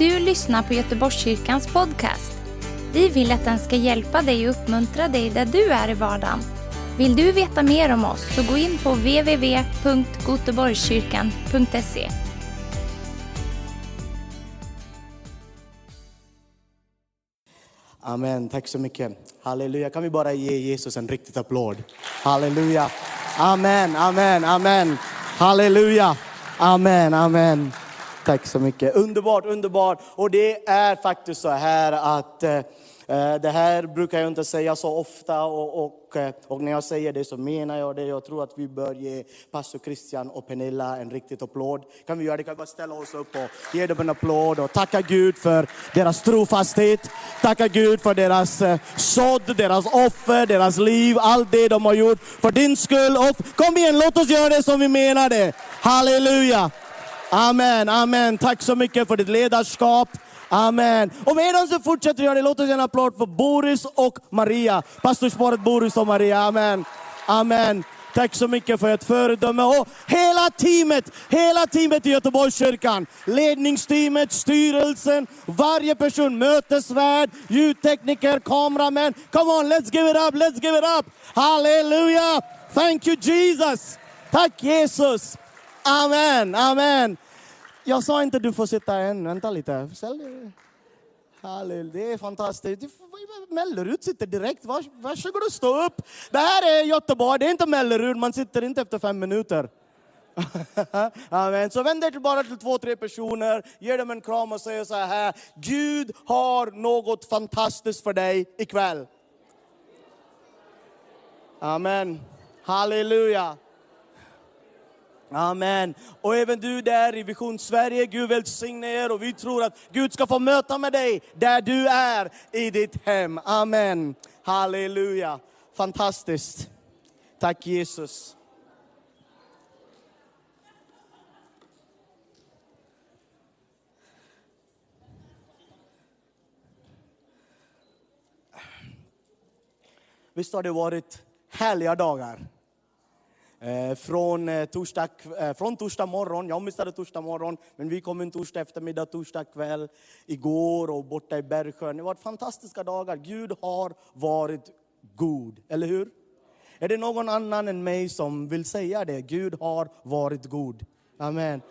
du lyssnar på Göteborgskyrkans podcast. Vi vill att den ska hjälpa dig och uppmuntra dig där du är i vardagen. Vill du veta mer om oss så gå in på www.goteborgskyrkan.se. Amen, tack så mycket. Halleluja. Kan vi bara ge Jesus en riktig applåd? Halleluja. Amen, amen, amen. Halleluja. Amen, amen. Tack så mycket. Underbart, underbart. Och det är faktiskt så här att eh, eh det här brukar jag inte säga så ofta och, och, eh, och när jag säger det så menar jag det. Jag tror att vi bör ge pastor Christian och Pernilla en riktig applåd. Kan vi göra det? Kan vi bara ställa oss upp och ge dem en applåd och tacka Gud för deras trofasthet. Tacka Gud för deras eh, sådd, deras offer, deras liv, allt det de har gjort för din skull. Och kom igen, låt oss göra det som vi menar det. Halleluja! Amen, amen. Tack så mycket för ditt ledarskap. Amen. Och medan du fortsätter göra det, låt oss ge en applåd för Boris och Maria. Pastorsparet Boris och Maria. Amen. Amen. Tack så mycket för ett föredöme. Och hela teamet, hela teamet i Göteborgskyrkan. Ledningsteamet, styrelsen, varje person, mötesvärd, ljudtekniker, kameramän. Come on, let's give it up, let's give it up. Halleluja! Thank you Jesus. Tack Jesus. Amen, amen. Jag sa inte du får sitta än, vänta lite. Ställ dig. Halleluja, det är fantastiskt. Mellerud sitter direkt, Vars, varsågod och stå upp. Det här är Göteborg, det är inte Mellerud, man sitter inte efter fem minuter. Amen. Så vänd dig till bara till två, tre personer, ge dem en kram och säg så här, Gud har något fantastiskt för dig ikväll. Amen. Halleluja. Amen. Och även du där i Vision Sverige, Gud välsigne er och vi tror att Gud ska få möta med dig där du är i ditt hem. Amen. Halleluja. Fantastiskt. Tack Jesus. Visst har det varit härliga dagar? Eh, från, eh, torsdag, eh, från torsdag morgon, jag missade torsdag morgon, men vi kom en torsdag eftermiddag, torsdag kväll, igår och borta i Bergsjön. Det har varit fantastiska dagar. Gud har varit god, eller hur? Är det någon annan än mig som vill säga det? Gud har varit god. Amen.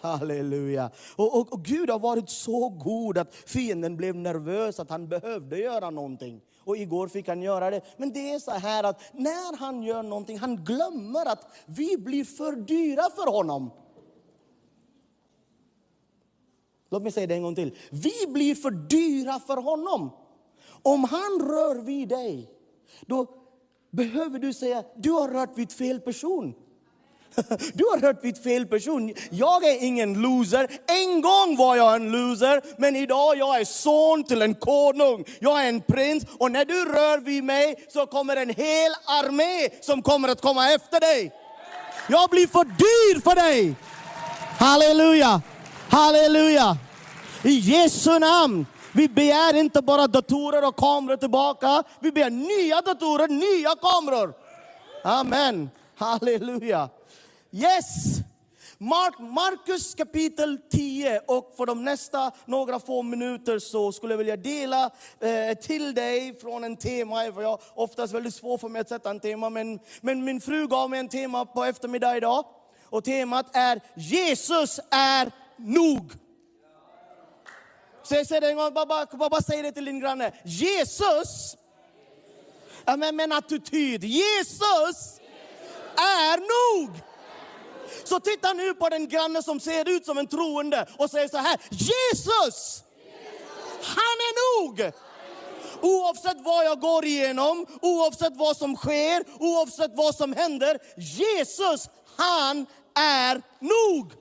Halleluja. Och, och, och Gud har varit så god att fienden blev nervös att han behövde göra någonting. Och igår fick han göra det. Men det är så här att när han gör någonting, han glömmer att vi blir för dyra för honom. Låt mig säga det en gång till. Vi blir för dyra för honom. Om han rör vid dig, då behöver du säga, du har rört vid fel person. Du har rört vid fel person. Jag är ingen loser. En gång var jag en loser, men idag jag är son till en konung. Jag är en prins och när du rör vid mig så kommer en hel armé som kommer att komma efter dig. Jag blir för dyr för dig. Halleluja, halleluja. I Jesu namn. Vi begär inte bara datorer och kameror tillbaka. Vi begär nya datorer, nya kameror. Amen. Halleluja. Yes! Mark, Markus kapitel 10 och för de nästa några få minuter så skulle jag vilja dela eh, till dig från en tema. För jag är oftast väldigt svårt för mig att sätta en tema men, men min fru gav mig en tema på eftermiddag idag. Och temat är Jesus är nog. Säg, säger det en gång, bara, bara, bara, bara säg det till din granne. Jesus, ja, men med en attityd. Jesus är nog. Så titta nu på den granne som ser ut som en troende och säger så här. Jesus, han är nog. Oavsett vad jag går igenom, oavsett vad som sker, oavsett vad som händer. Jesus, han är nog.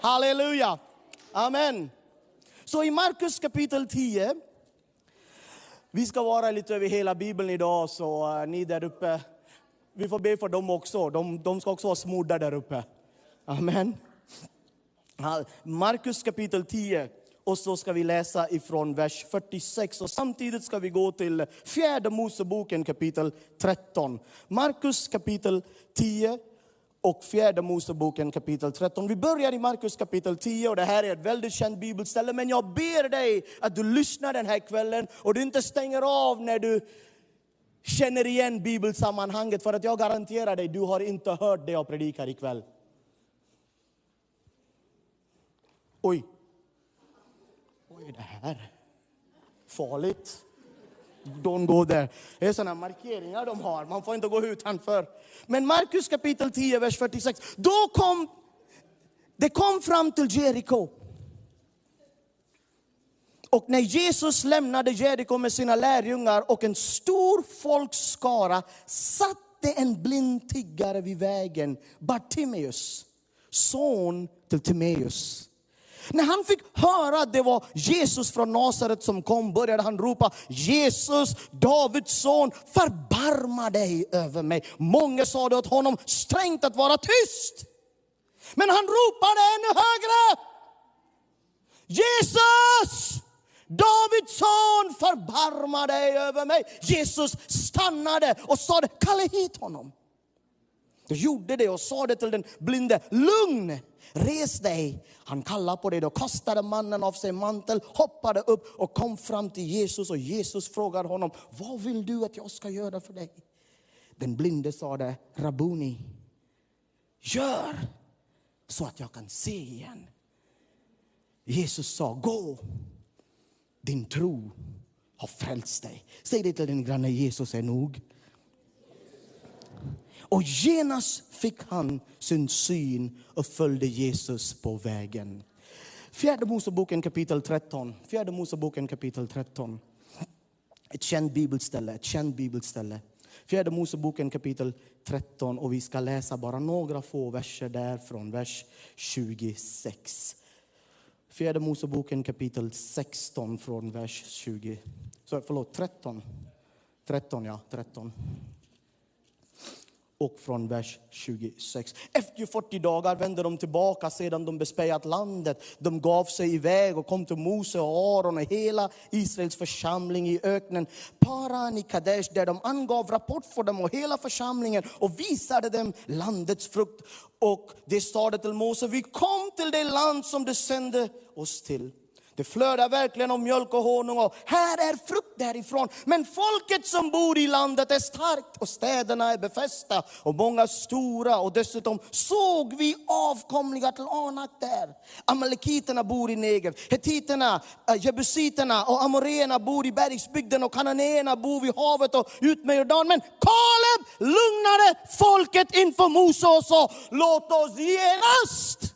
Halleluja. Amen. Så i Markus kapitel 10, vi ska vara lite över hela Bibeln idag, så eh, ni där uppe, vi får be för dem också. De, de ska också vara smorda där uppe. Amen. Markus kapitel 10. Och så ska vi läsa ifrån vers 46 och samtidigt ska vi gå till fjärde Moseboken kapitel 13. Markus kapitel 10 och fjärde Moseboken kapitel 13. Vi börjar i Markus kapitel 10 och det här är ett väldigt känt bibelställe. Men jag ber dig att du lyssnar den här kvällen och du inte stänger av när du känner igen bibelsammanhanget. För att jag garanterar dig, du har inte hört det jag predikar ikväll. Oj. Oj, det här. Farligt. Don't go there. Det är sådana markeringar de har, man får inte gå utanför. Men Markus kapitel 10, vers 46. Då kom, det kom fram till Jeriko. Och när Jesus lämnade Jeriko med sina lärjungar och en stor folkskara satte en blind tiggare vid vägen, Bartimeus, son till Timeus. När han fick höra att det var Jesus från Nasaret som kom började han ropa Jesus, Davids son, förbarma dig över mig. Många sa det åt honom strängt att vara tyst. Men han ropade ännu högre. Jesus, Davids son, förbarma dig över mig. Jesus stannade och sade, kalla hit honom. Du gjorde det och sa det till den blinde, lugn, res dig. Han kallade på dig. då kastade mannen av sig mantel, hoppade upp och kom fram till Jesus och Jesus frågade honom, vad vill du att jag ska göra för dig? Den blinde sade, Rabuni, gör så att jag kan se igen. Jesus sa, gå, din tro har frälst dig. Säg det till din granne, Jesus är nog. Och genast fick han sin syn och följde Jesus på vägen. Fjärde Moseboken kapitel 13. Fjärde Moseboken kapitel 13. Ett känt bibelställe, ett känt bibelställe. Fjärde Moseboken kapitel 13 och vi ska läsa bara några få verser där från vers 26. Fjärde Moseboken kapitel 16 från vers 20. Så, förlåt, 13. 13 ja, 13 och från vers 26. Efter 40 dagar vände de tillbaka sedan de bespejat landet. De gav sig iväg och kom till Mose och Aron och hela Israels församling i öknen Paran i Kadesh där de angav rapport för dem och hela församlingen och visade dem landets frukt. Och de sade till Mose, vi kom till det land som du sände oss till. Det flödar verkligen av mjölk och honung och här är frukt därifrån. Men folket som bor i landet är starkt och städerna är befästa och många stora. Och dessutom såg vi avkomliga till Anak där. Amalekiterna bor i Negev, hetiterna, eh, jebusiterna och amoréerna bor i bergsbygden och kananéerna bor vid havet och ut med Jordan. Men Kaleb lugnade folket inför Mose och sa, låt oss genast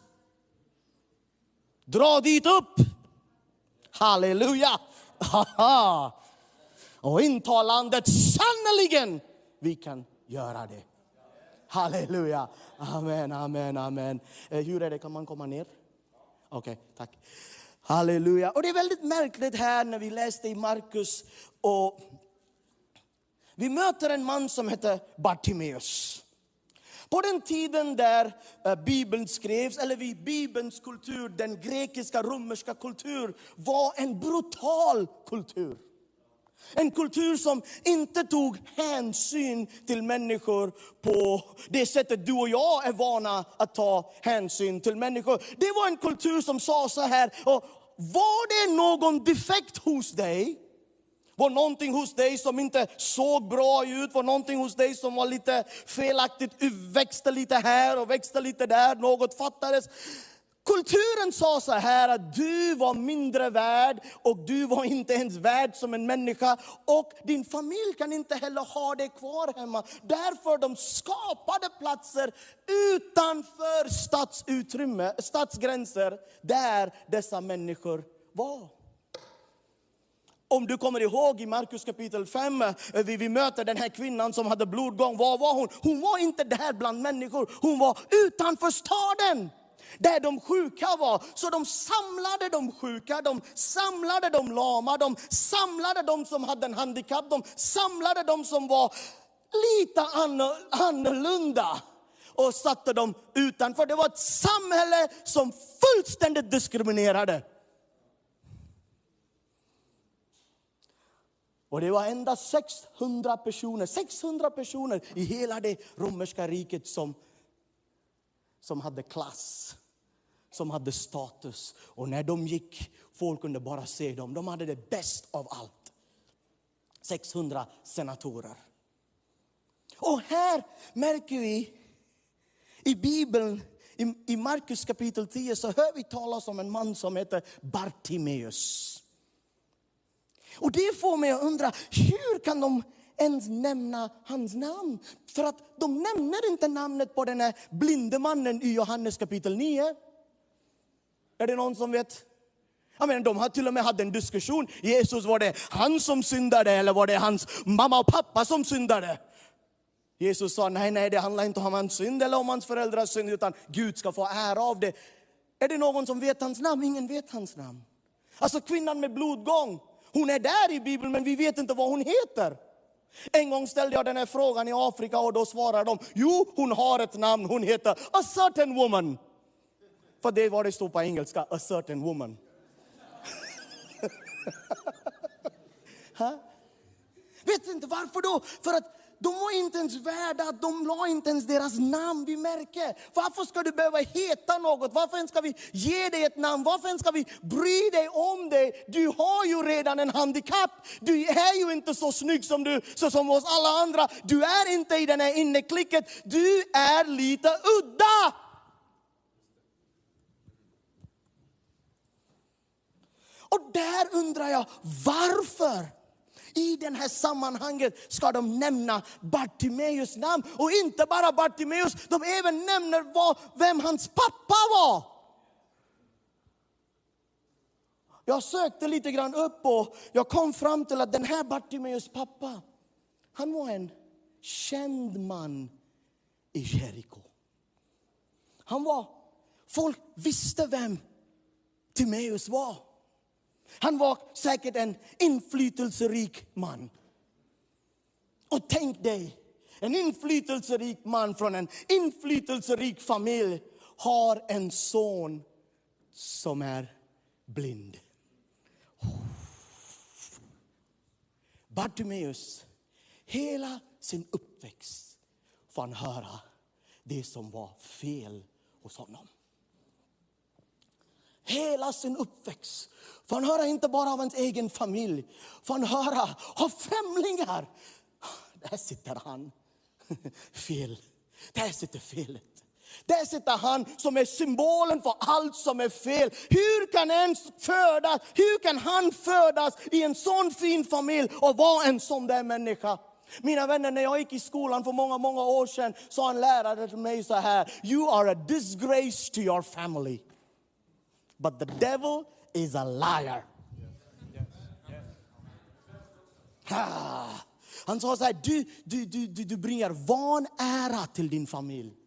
dra dit upp Halleluja! Och inta landet, sannerligen, vi kan göra det. Halleluja! Amen, amen, amen. Eh, hur är det, kan man komma ner? Okej, okay, tack. Halleluja. Och det är väldigt märkligt här när vi läste i Markus och vi möter en man som heter Bartimeus. På den tiden där eh, Bibeln skrevs, eller vid Bibelns kultur, den grekiska romerska kultur, var en brutal kultur. En kultur som inte tog hänsyn till människor på det sättet du och jag är vana att ta hänsyn till människor. Det var en kultur som sa så här, och var det någon defekt hos dig, var någonting hos dig som inte såg bra ut, var någonting hos dig som var lite felaktigt, växte lite här och växte lite där, något fattades. Kulturen sa så här att du var mindre värd och du var inte ens värd som en människa. Och din familj kan inte heller ha dig kvar hemma. Därför de skapade platser utanför stadsutrymme, stadsgränser där dessa människor var. Om du kommer ihåg i Markus kapitel 5, eh, vi, vi möter den här kvinnan som hade blodgång. Var var hon? Hon var inte där bland människor, hon var utanför staden där de sjuka var. Så de samlade de sjuka, de samlade de lama, de samlade de som hade en handikapp, de samlade de som var lite annorlunda och satte dem utanför. Det var ett samhälle som fullständigt diskriminerade. Och det var endast 600 personer, 600 personer i hela det romerska riket som som hade klass, som hade status. Och när de gick, folk kunde bara se dem. De hade det bäst av allt. 600 senatorer. Och här märker vi i Bibeln, i, i Markus kapitel 10, så hör vi talas om en man som heter Bartimeus. Och det får mig att undra, hur kan de ens nämna hans namn? För att de nämner inte namnet på den här blinde mannen i Johannes kapitel 9. Är det någon som vet? Jag menar, de har till och med haft en diskussion. Jesus, var det han som syndade eller var det hans mamma och pappa som syndade? Jesus sa, nej, nej, det handlar inte om hans synd eller om hans föräldrars synd, utan Gud ska få ära av det. Är det någon som vet hans namn? Ingen vet hans namn. Alltså kvinnan med blodgång, hon är där i Bibeln, men vi vet inte vad hon heter. En gång ställde jag den här frågan i Afrika och då svarade de, jo, hon har ett namn, hon heter a certain woman. För det var det stod på engelska, a certain woman. Vet inte varför då? För att de var inte ens värda, de la inte ens deras namn vid märke. Varför ska du behöva heta något? Varför ens ska vi ge dig ett namn? Varför ens ska vi bry dig om dig? Du har ju redan en handikapp. Du är ju inte så snygg som du, så som oss alla andra. Du är inte i den här inneklicket. Du är lite udda. Och där undrar jag, varför? I det här sammanhanget ska de nämna Bartimeus namn. Och inte bara Bartimeus, de även nämner vad, vem hans pappa var. Jag sökte lite grann upp och jag kom fram till att den här Bartimeus pappa, han var en känd man i Jeriko. Han var, folk visste vem Timeus var. Han var säkert en inflytelserik man. Och tänk dig, en inflytelserik man från en inflytelserik familj har en son som är blind. Bartimeus, hela sin uppväxt får han höra det som var fel hos honom. Hela sin uppväxt får han höra inte bara av hans egen familj, får han höra av främlingar. Där sitter han. Fel. Där sitter felet. Där sitter han som är symbolen för allt som är fel. Hur kan, ens födas, hur kan han födas i en sån fin familj och vara en sån där människa? Mina vänner, när jag gick i skolan för många, många år sedan sa en lärare till mig så här. You are a disgrace to your family. But the devil is a liar. Han ah. sa så här, du, du, du, du bringar vanära till din familj.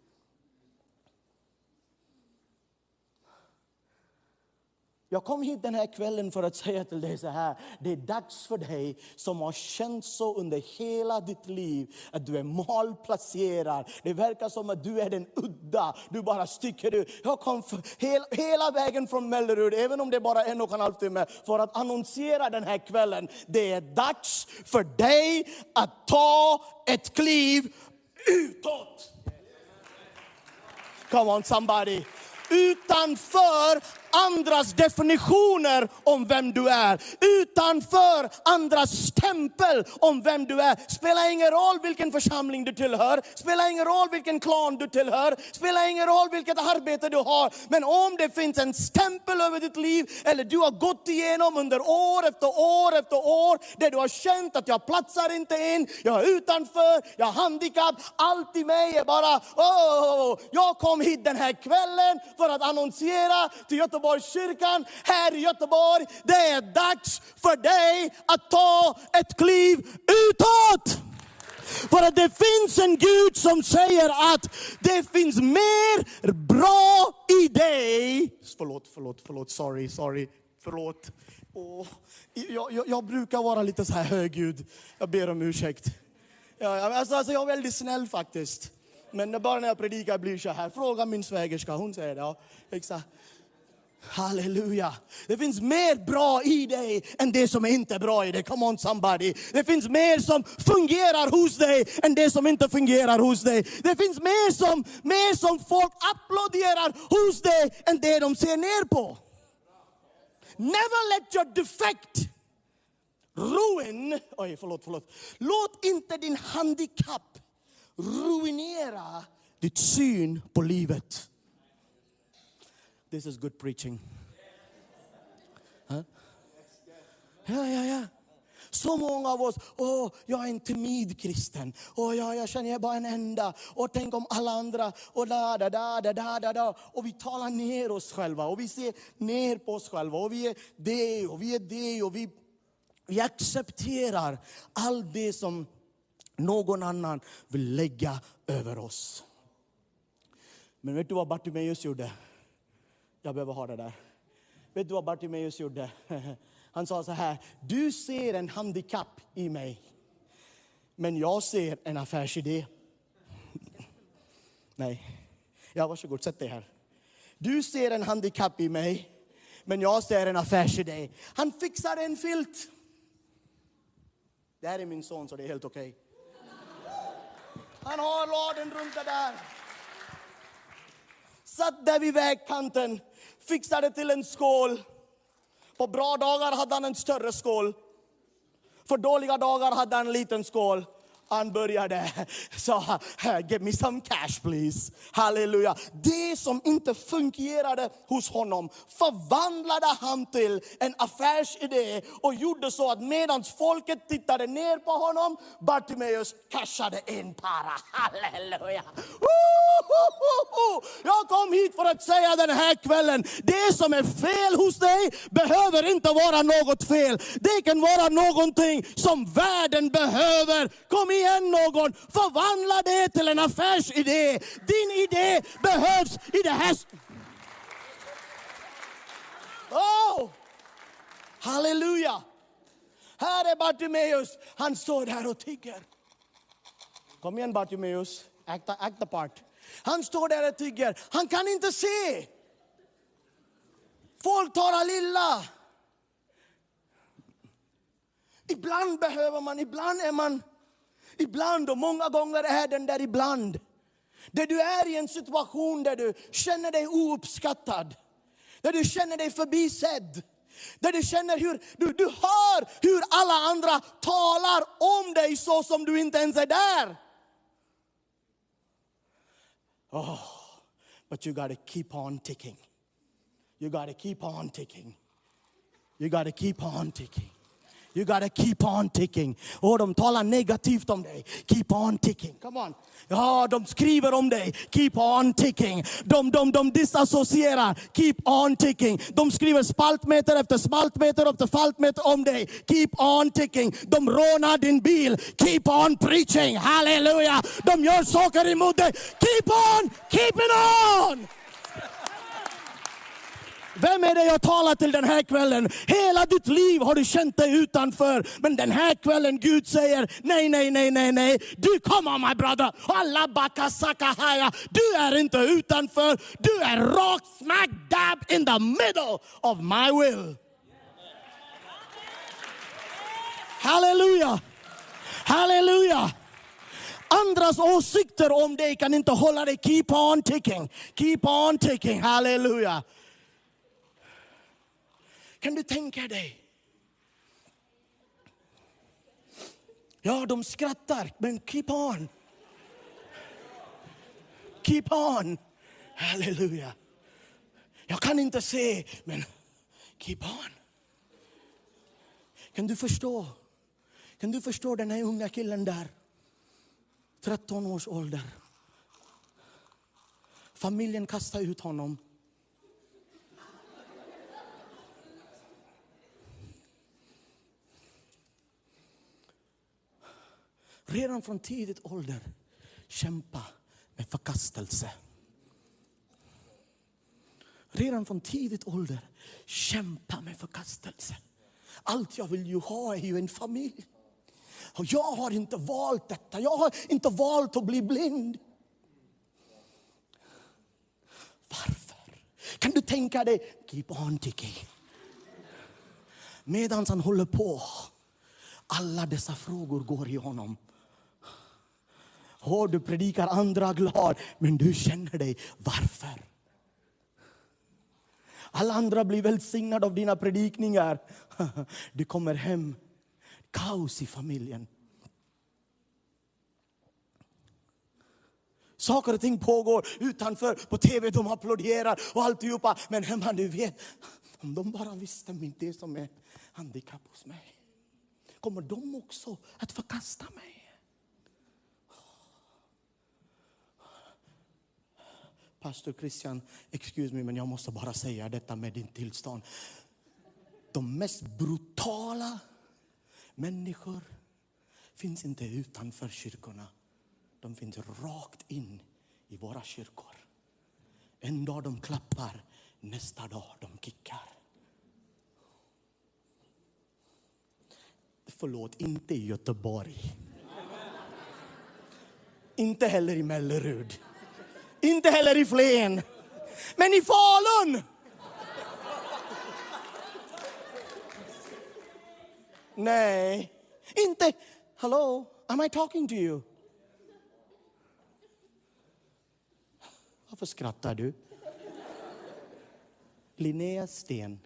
Jag kom hit den här kvällen för att säga till dig så här. Det är dags för dig som har känt så under hela ditt liv att du är malplacerad. Det verkar som att du är den udda. Du bara sticker ut. Jag kom hela, hela vägen från Mellerud, även om det är bara en och en halv timme, för att annonsera den här kvällen. Det är dags för dig att ta ett kliv utåt. Come on somebody. Utanför andras definitioner om vem du är. Utanför andras stämpel om vem du är. Spelar ingen roll vilken församling du tillhör, spelar ingen roll vilken klan du tillhör, spelar ingen roll vilket arbete du har. Men om det finns en stämpel över ditt liv, eller du har gått igenom under år efter år efter år, där du har känt att jag platsar inte in, jag är utanför, jag har handikapp, allt i mig är bara, oh, jag kom hit den här kvällen för att annonsera till Göteborg Göteborgskyrkan här i Göteborg. Det är dags för dig att ta ett kliv utåt. För att det finns en Gud som säger att det finns mer bra i dig. Förlåt, förlåt, förlåt, sorry, sorry, förlåt. Oh, jag, jag, jag brukar vara lite så här högljudd. Jag ber om ursäkt. Ja, alltså, alltså, jag är väldigt snäll faktiskt. Men bara när jag predikar blir så här. Fråga min svägerska, hon säger det. Ja, exakt. Halleluja. Det finns mer bra i dig än det som är inte bra i dig. Come on somebody. Det finns mer som fungerar hos dig än det som inte fungerar hos dig. Det finns mer som, mer som folk applåderar hos dig än det de ser ner på. Never let your defect ruin, oj förlåt, förlåt. Låt inte din handikapp ruinera ditt syn på livet. This is good preaching. Huh? Ja, ja, ja. Så många av oss, åh, jag är en timid kristen. Åh, ja, jag känner jag är bara en enda. Och tänk om alla andra. Och da, da, da, da, da, da, da. Och vi talar ner oss själva. Och vi ser ner på oss själva. Och vi är det och vi är det. Och vi, vi accepterar allt det som någon annan vill lägga över oss. Men vet du vad Bartimeus gjorde? Jag behöver ha det där. Vet du vad Bartimeus gjorde? Han sa så här, du ser en handikapp i mig. Men jag ser en affärsidé. Nej. Ja, varsågod, sätt dig här. Du ser en handikapp i mig, men jag ser en affärsidé. Han fixar en filt. Det här är min son, så det är helt okej. Han har laden runt det där. Satt där vid vägkanten, fixade till en skål. På bra dagar hade han en större skål. För dåliga dagar hade han en liten skål. Han började sa, give me some cash please. Halleluja. Det som inte fungerade hos honom förvandlade han till en affärsidé och gjorde så att medan folket tittade ner på honom, Bartimeus cashade in para. Halleluja. Jag kom hit för att säga den här kvällen, det som är fel hos dig behöver inte vara något fel. Det kan vara någonting som världen behöver. Kom igen någon, förvandla det till en affärsidé. Din idé behövs i det här... Oh! Halleluja! Här är Bartimeus, han står där och tigger. Kom igen Bartimeus, act, act the part. Han står där och tigger, han kan inte se. Folk talar lilla. Ibland behöver man, ibland är man Ibland och många gånger är den där ibland. Där du är i en situation där du känner dig ouppskattad. Där du känner dig förbisedd. Där du känner hur, du, du hör hur alla andra talar om dig så som du inte ens är där. Oh, but you gotta keep on ticking. You gotta keep on ticking. You gotta keep on ticking. You gotta keep on ticking. Och de talar negativt om dig. Keep on ticking. Come on. Ja, de skriver om dig. Keep on ticking. De, de, de disassocierar. Keep on ticking. De skriver spaltmeter efter spaltmeter efter spaltmeter om dig. Keep on ticking. De rånar din bil. Keep on preaching. Halleluja. De gör saker emot dig. Keep on keeping on. Vem är det jag talar till den här kvällen? Hela ditt liv har du känt dig utanför. Men den här kvällen Gud säger nej, nej, nej, nej, nej. Du kommer my brother. Alla bakasakahaya. Du är inte utanför. Du är rakt smack dab in the middle of my will. Halleluja. Halleluja. Andras åsikter om dig kan inte hålla dig. Keep on ticking. Keep on ticking. Halleluja. Kan du tänka dig? Ja, de skrattar, men keep on. Keep on. Halleluja. Jag kan inte se, men keep on. Kan du förstå? Kan du förstå den här unga killen där? 13 års ålder. Familjen kastar ut honom. Redan från tidigt ålder kämpa med förkastelse. Redan från tidigt ålder kämpa med förkastelse. Allt jag vill ju ha är ju en familj. Och jag har inte valt detta. Jag har inte valt att bli blind. Varför? Kan du tänka dig, keep on ticking. Medan han håller på, alla dessa frågor går i honom. Oh, du predikar andra glad, men du känner dig, varför? Alla andra blir välsignade av dina predikningar. Du kommer hem, kaos i familjen. Saker och ting pågår utanför, på tv, de applåderar och alltihopa. Men hemma, du vet, om de bara visste det som är handikapp hos mig. Kommer de också att förkasta mig? Pastor Christian, excuse me, men jag måste bara säga detta med din tillstånd. De mest brutala människor finns inte utanför kyrkorna. De finns rakt in i våra kyrkor. En dag de klappar, nästa dag de kickar. Förlåt, inte i Göteborg. Inte heller i Mellerud. Inte heller i Flen. Men i Falun! Nej, inte... Hello, am I talking to you? Varför skrattar du? Linnea Sten.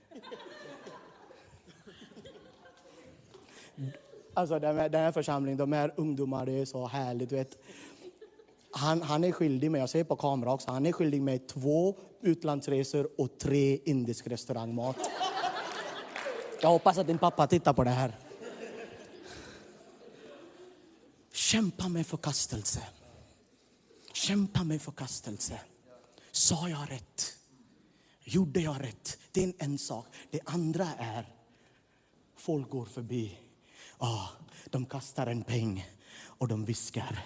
Alltså den här, den här församlingen, de här ungdomarna, det är så härligt. Du vet. Han, han är skyldig mig, jag ser på kamera också, han är skyldig mig två utlandsresor och tre indisk restaurangmat. Jag hoppas att din pappa tittar på det här. Kämpa med förkastelse. Kämpa med förkastelse. Sa jag rätt? Gjorde jag rätt? Det är en sak. Det andra är, folk går förbi. Ah, de kastar en peng och de viskar.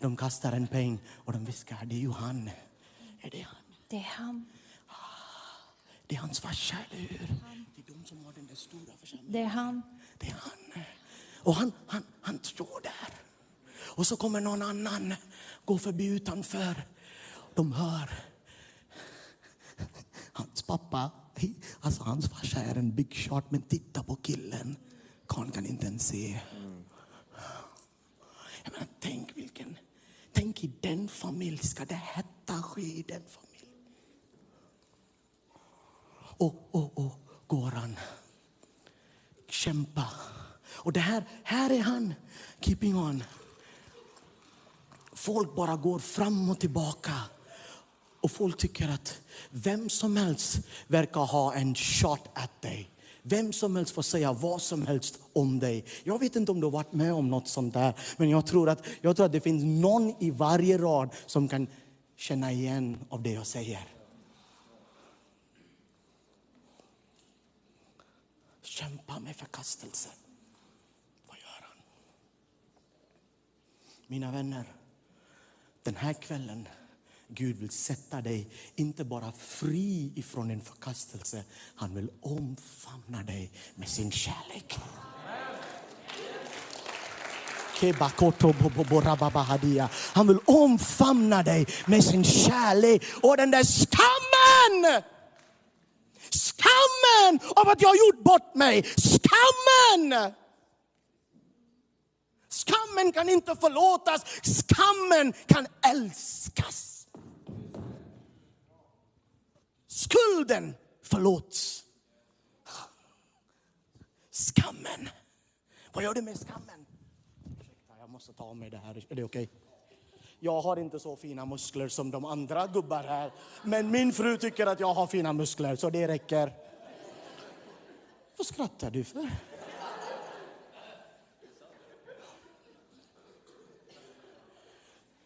De kastar en peng och de viskar, det är ju han. Är det han? Det är han. Det är hans farsa, eller hur? Det är de som har den där stora församlingen. Det är han. Det är han. Och han, han, han står där. Och så kommer någon annan gå förbi utanför. De hör. Hans pappa, alltså hans farsa är en big shot, men titta på killen. Karln kan inte ens se. Jag menar, tänk vilken... Tänk i den familj, ska det hetta ske i den familjen? Och, och, och går han. Kämpa. Och det här, här är han, keeping on. Folk bara går fram och tillbaka. Och folk tycker att vem som helst verkar ha en shot at dig. Vem som helst får säga vad som helst om dig. Jag vet inte om du har varit med om något sånt där. Men jag tror att, jag tror att det finns någon i varje rad som kan känna igen av det jag säger. Kämpa med förkastelse. Vad gör han? Mina vänner, den här kvällen Gud vill sätta dig, inte bara fri ifrån en förkastelse, han vill omfamna dig med sin kärlek. Han vill omfamna dig med sin kärlek och den där skammen! Skammen av att jag har gjort bort mig! Skammen! Skammen kan inte förlåtas, skammen kan älskas. Skulden förlåts. Skammen. Vad gör du med skammen? Jag måste ta av mig det här. Är det okej? Okay? Jag har inte så fina muskler som de andra gubbar här. Men min fru tycker att jag har fina muskler, så det räcker. Vad skrattar du för?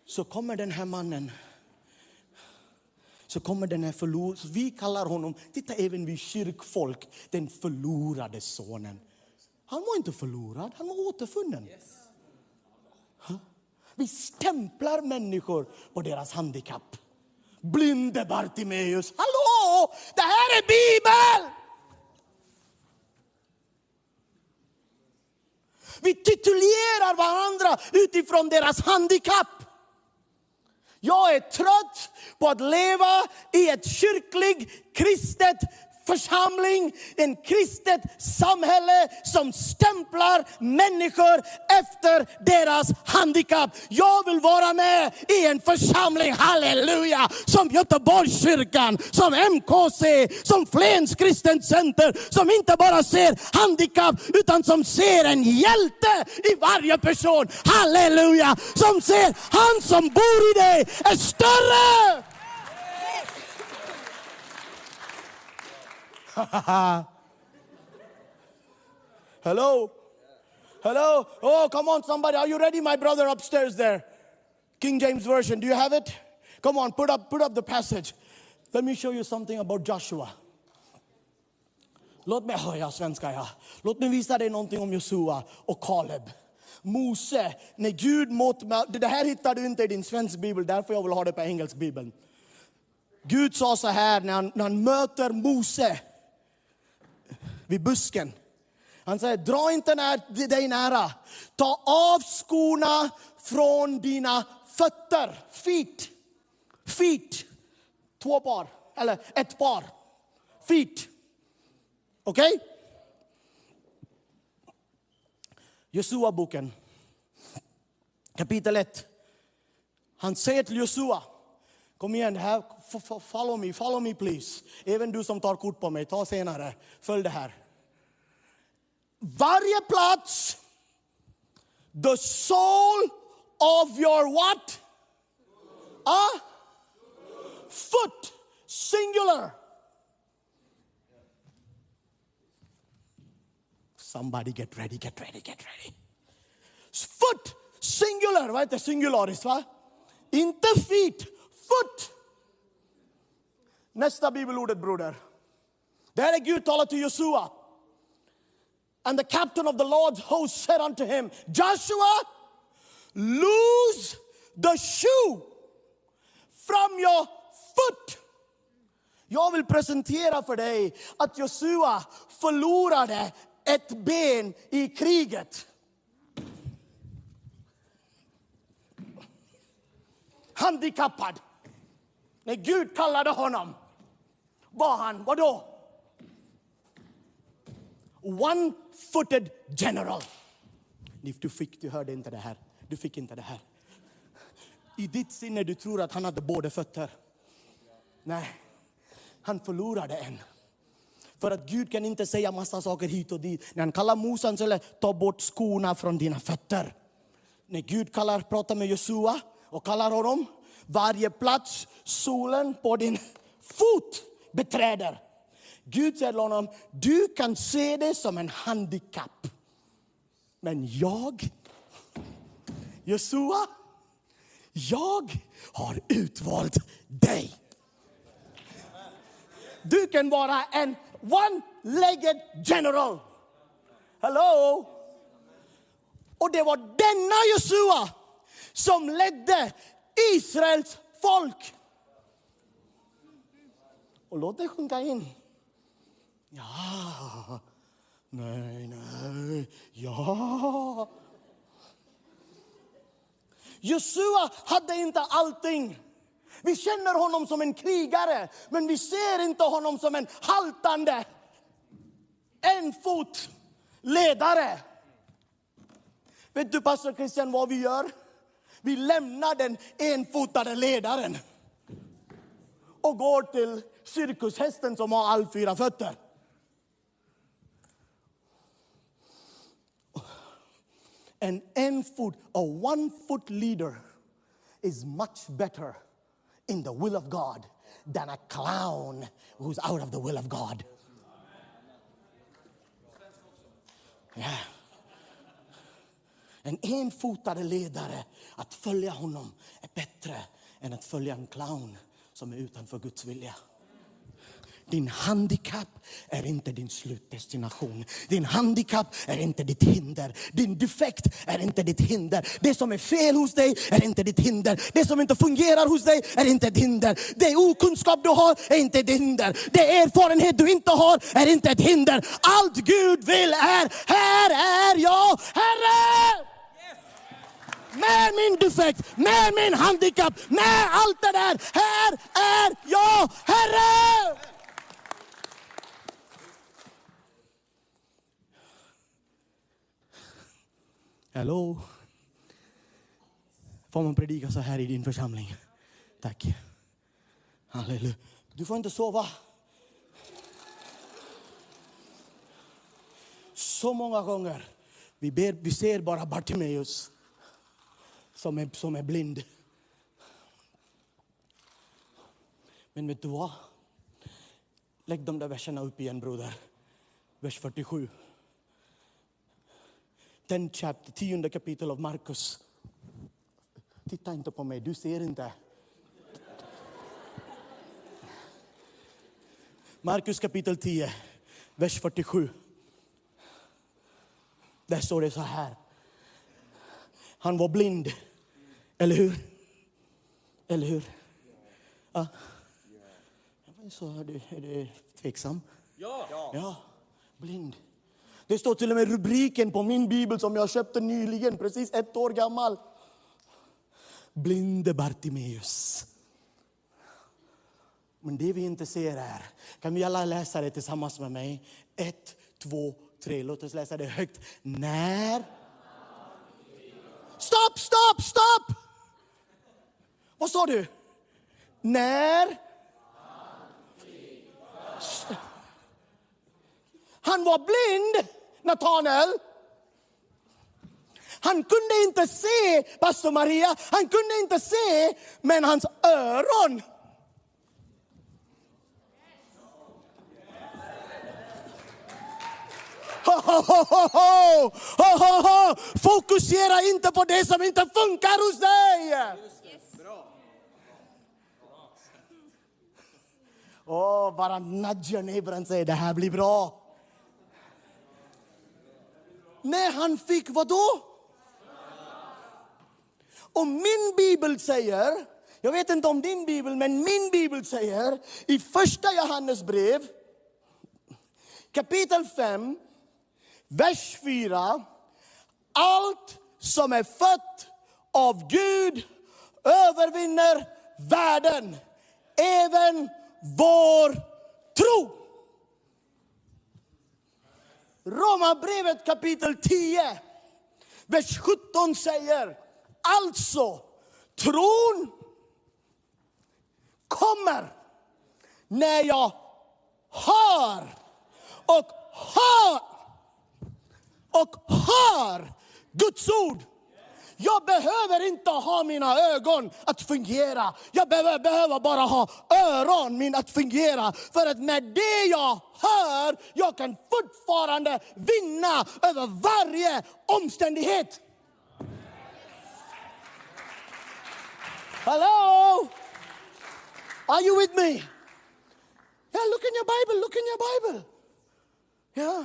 Så kommer den här mannen så kommer den här förlorade, vi kallar honom, titta även vi kyrkfolk, den förlorade sonen. Han var inte förlorad, han var återfunnen. Vi stämplar människor på deras handikapp. Blinde Bartimeus, hallå! Det här är Bibeln! Vi titulerar varandra utifrån deras handikapp. Jag är trött på att leva i ett kyrkligt kristet församling, en kristet samhälle som stämplar människor efter deras handikapp. Jag vill vara med i en församling, halleluja, som Göteborgskyrkan, som MKC, som Flens kristent center, som inte bara ser handikapp utan som ser en hjälte i varje person, halleluja, som ser han som bor i dig är större. Hello? Hello? Oh, come on, somebody. Are you ready, my brother upstairs there? King James Version. Do you have it? Come on, put up, put up the passage. Let me show you something about Joshua. Låt mig, oh, ja, svenska ja. Låt mig visa dig någonting om Josua och Kaleb. Mose, när Gud mot, det här hittar du inte i din svenska bibel, därför jag vill ha det på engelsk bibeln. Gud sa så här när han, när han möter Mose vid busken. Han säger, dra inte när, dig nära. Ta av skorna från dina fötter. Feet. Feet. Två par. Eller ett par. Feet. Okej? Okay? Josua-boken. Kapitel 1. Han säger till Josua, kom igen, här, follow me, follow me please. Even du som tar kort på mig, ta senare, följ det här. Varje plats, the soul of your what? Ah? Foot, singular. Somebody get ready, get ready, get ready. Foot, singular. Vad heter singularis? Va? Inte feet, foot. Nästa bibelordet broder. Där är Gud talar till Josua. And the captain of the Lord's host said unto him, Joshua, lose the shoe from your foot. Jag vill presentera för dig att Josua förlorade ett ben i kriget. Handikappad. När Gud kallade honom var han, vadå? One-footed general. Du, fick, du hörde inte det här. Du fick inte det här. I ditt sinne du tror att han hade båda fötter. Nej, han förlorade en. För att Gud kan inte säga massa saker hit och dit. När han kallar Mose, han säger ta bort skorna från dina fötter. När Gud kallar, pratar med Josua och kallar honom, varje plats solen på din fot beträder. Gud säger till honom, du kan se det som en handikapp. Men jag, Josua, jag har utvalt dig. Du kan vara en one-legged general. Hello? Och det var denna Josua som ledde Israels folk. Och låt det sjunka in. Ja, nej, nej, ja. Josua hade inte allting. Vi känner honom som en krigare, men vi ser inte honom som en haltande, en fot ledare. Vet du, pastor Christian, vad vi gör? Vi lämnar den enfotade ledaren och går till cirkushästen som har all fyra fötter. An en-foot, a one-foot leader is much better in the will of God than a clown who's out of the will of God. Yeah. En enfotade ledare, att följa honom är bättre än att följa en clown som är utanför Guds vilja. Din handikapp är inte din slutdestination. Din handikapp är inte ditt hinder. Din defekt är inte ditt hinder. Det som är fel hos dig är inte ditt hinder. Det som inte fungerar hos dig är inte ditt hinder. Det okunskap du har är inte ditt hinder. Det erfarenhet du inte har är inte ett hinder. Allt Gud vill är, här är jag, Herre! Med min defekt, med min handikapp, med allt det där. Här är jag, Herre! Hello? Får man predika så här i din församling? Tack. Halleluja. Du får inte sova. Så många gånger vi, ber, vi ser bara Bartimeus som är, som är blind. Men vet du vad? Lägg de där verserna upp igen broder. Vers 47. Den chapter, tionde kapitel av Markus. Titta inte på mig, du ser inte. Markus kapitel 10, vers 47. Där står det så här. Han var blind, eller hur? Eller hur? Ja. Så är du, är du tveksam? Ja. Ja, blind. Det står till och med rubriken på min bibel som jag köpte nyligen, precis ett år gammal. Blinde Bartimeus. Men det vi inte ser är, kan vi alla läsa det tillsammans med mig? Ett, två, tre. Låt oss läsa det högt. När... Stopp, stopp, stopp! Vad sa du? När... Han var blind, Natanael. Han kunde inte se, pastor Maria, han kunde inte se, men hans öron Ho, ho, ho, ho, ho! Ho, ho, ho! Fokusera inte på det som inte funkar hos dig! Åh, bara nudga neighborn och säga det här blir bra. Nej, han fick vad då? Och min bibel säger, jag vet inte om din bibel, men min bibel säger i första Johannes brev kapitel 5, vers 4. Allt som är fött av Gud övervinner världen, även vår tro. Romarbrevet kapitel 10, vers 17 säger alltså tron kommer när jag hör och hör och hör Guds ord. Jag behöver inte ha mina ögon att fungera. Jag behöver, behöver bara ha öron min att fungera. För att med det jag hör, jag kan fortfarande vinna över varje omständighet. Hello? Are you with me? Yeah, look in your Bible, look in your Bible. Yeah.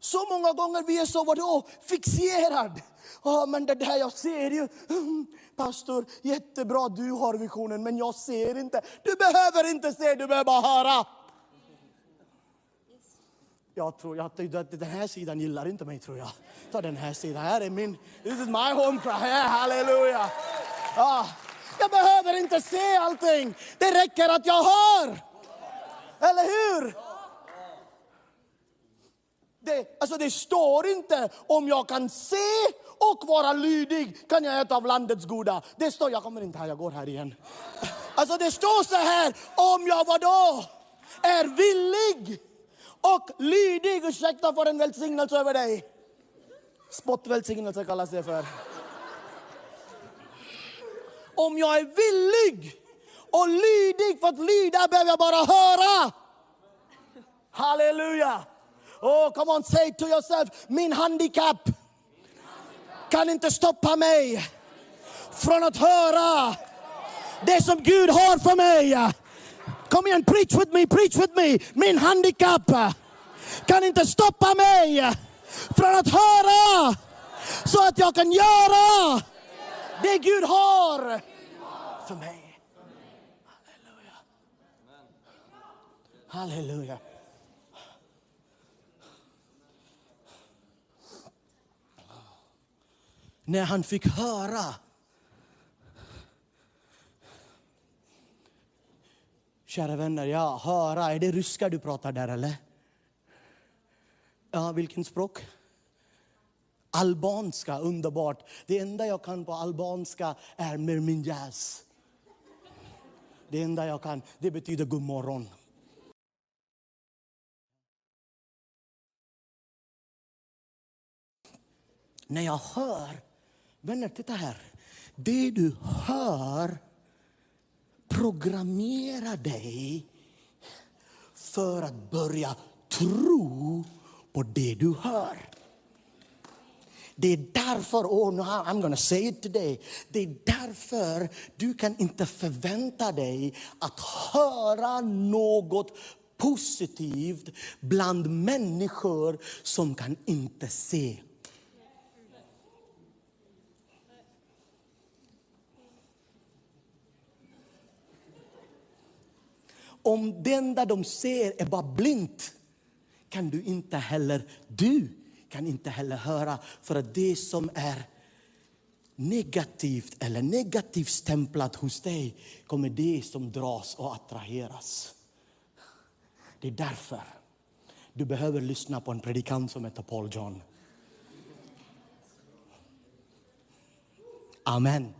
Så många gånger vi är så vadå, fixerad. Ja, men det där jag ser ju. Mm, pastor, jättebra du har visionen, men jag ser inte. Du behöver inte se, du behöver bara höra. Jag tror jag, den här sidan gillar inte mig tror jag. Ta den här sidan, här är min, this is my home cry, yeah, halleluja. Ja, jag behöver inte se allting, det räcker att jag hör. Eller hur? Det, alltså det står inte om jag kan se och vara lydig kan jag äta av landets goda. Det står, jag kommer inte här, jag går här igen. Alltså det står så här, om jag vadå? Är villig och lydig, ursäkta för en välsignelse över dig. Spottvälsignelse kallas det för. Om jag är villig och lydig, för att lyda behöver jag bara höra. Halleluja! Oh, come on, say to yourself, min handikapp kan inte stoppa mig från att höra det som Gud har för mig. Kom igen, preach with me, preach with me. Min handikapp kan inte stoppa mig från att höra så att jag kan göra det Gud har för mig. Halleluja. Halleluja. När han fick höra Kära vänner, ja, höra, är det ryska du pratar där eller? Ja, vilken språk? Albanska, underbart. Det enda jag kan på albanska är merminjas. Det enda jag kan, det betyder god morgon. När jag hör, vänner titta här. Det du hör programmerar dig för att börja tro på det du hör. Det är därför, oh, no, I'm gonna say it today. Det är därför du kan inte förvänta dig att höra något positivt bland människor som kan inte se. Om det enda de ser är bara blint kan du inte heller, du kan inte heller höra. För att det som är negativt eller negativt stämplat hos dig kommer det som dras och attraheras. Det är därför du behöver lyssna på en predikant som heter Paul John. Amen.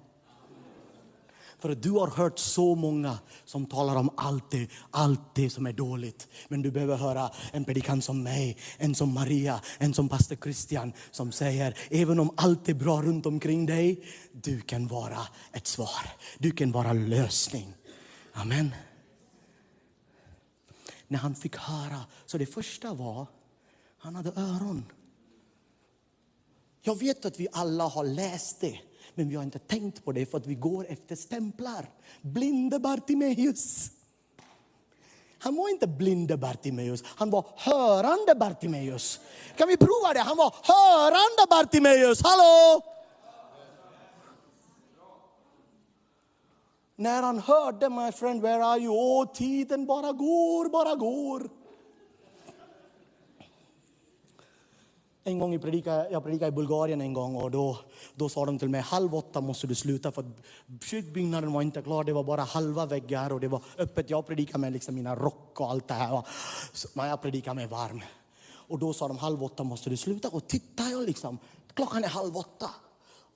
För du har hört så många som talar om allt det, allt det som är dåligt. Men du behöver höra en predikant som mig, en som Maria, en som pastor Christian som säger, även om allt är bra runt omkring dig, du kan vara ett svar. Du kan vara lösning. Amen. När han fick höra, så det första var, han hade öron. Jag vet att vi alla har läst det. Men vi har inte tänkt på det för att vi går efter stämplar. Blinde Bartimeus. Han var inte blinde Bartimeus, han var hörande Bartimeus. Kan vi prova det? Han var hörande Bartimeus. Hallå! När han hörde, my friend, where are you? Åh, tiden bara går, bara går. En gång jag predikade, jag predikade i Bulgarien en gång och då, då sa de till mig halv åtta måste du sluta för kyrkbyggnaden var inte klar. Det var bara halva väggar och det var öppet. Jag predikade med liksom mina rock och allt det här. Men jag predikade med varm. Och då sa de halv åtta måste du sluta. Och tittar jag liksom, klockan är halv åtta.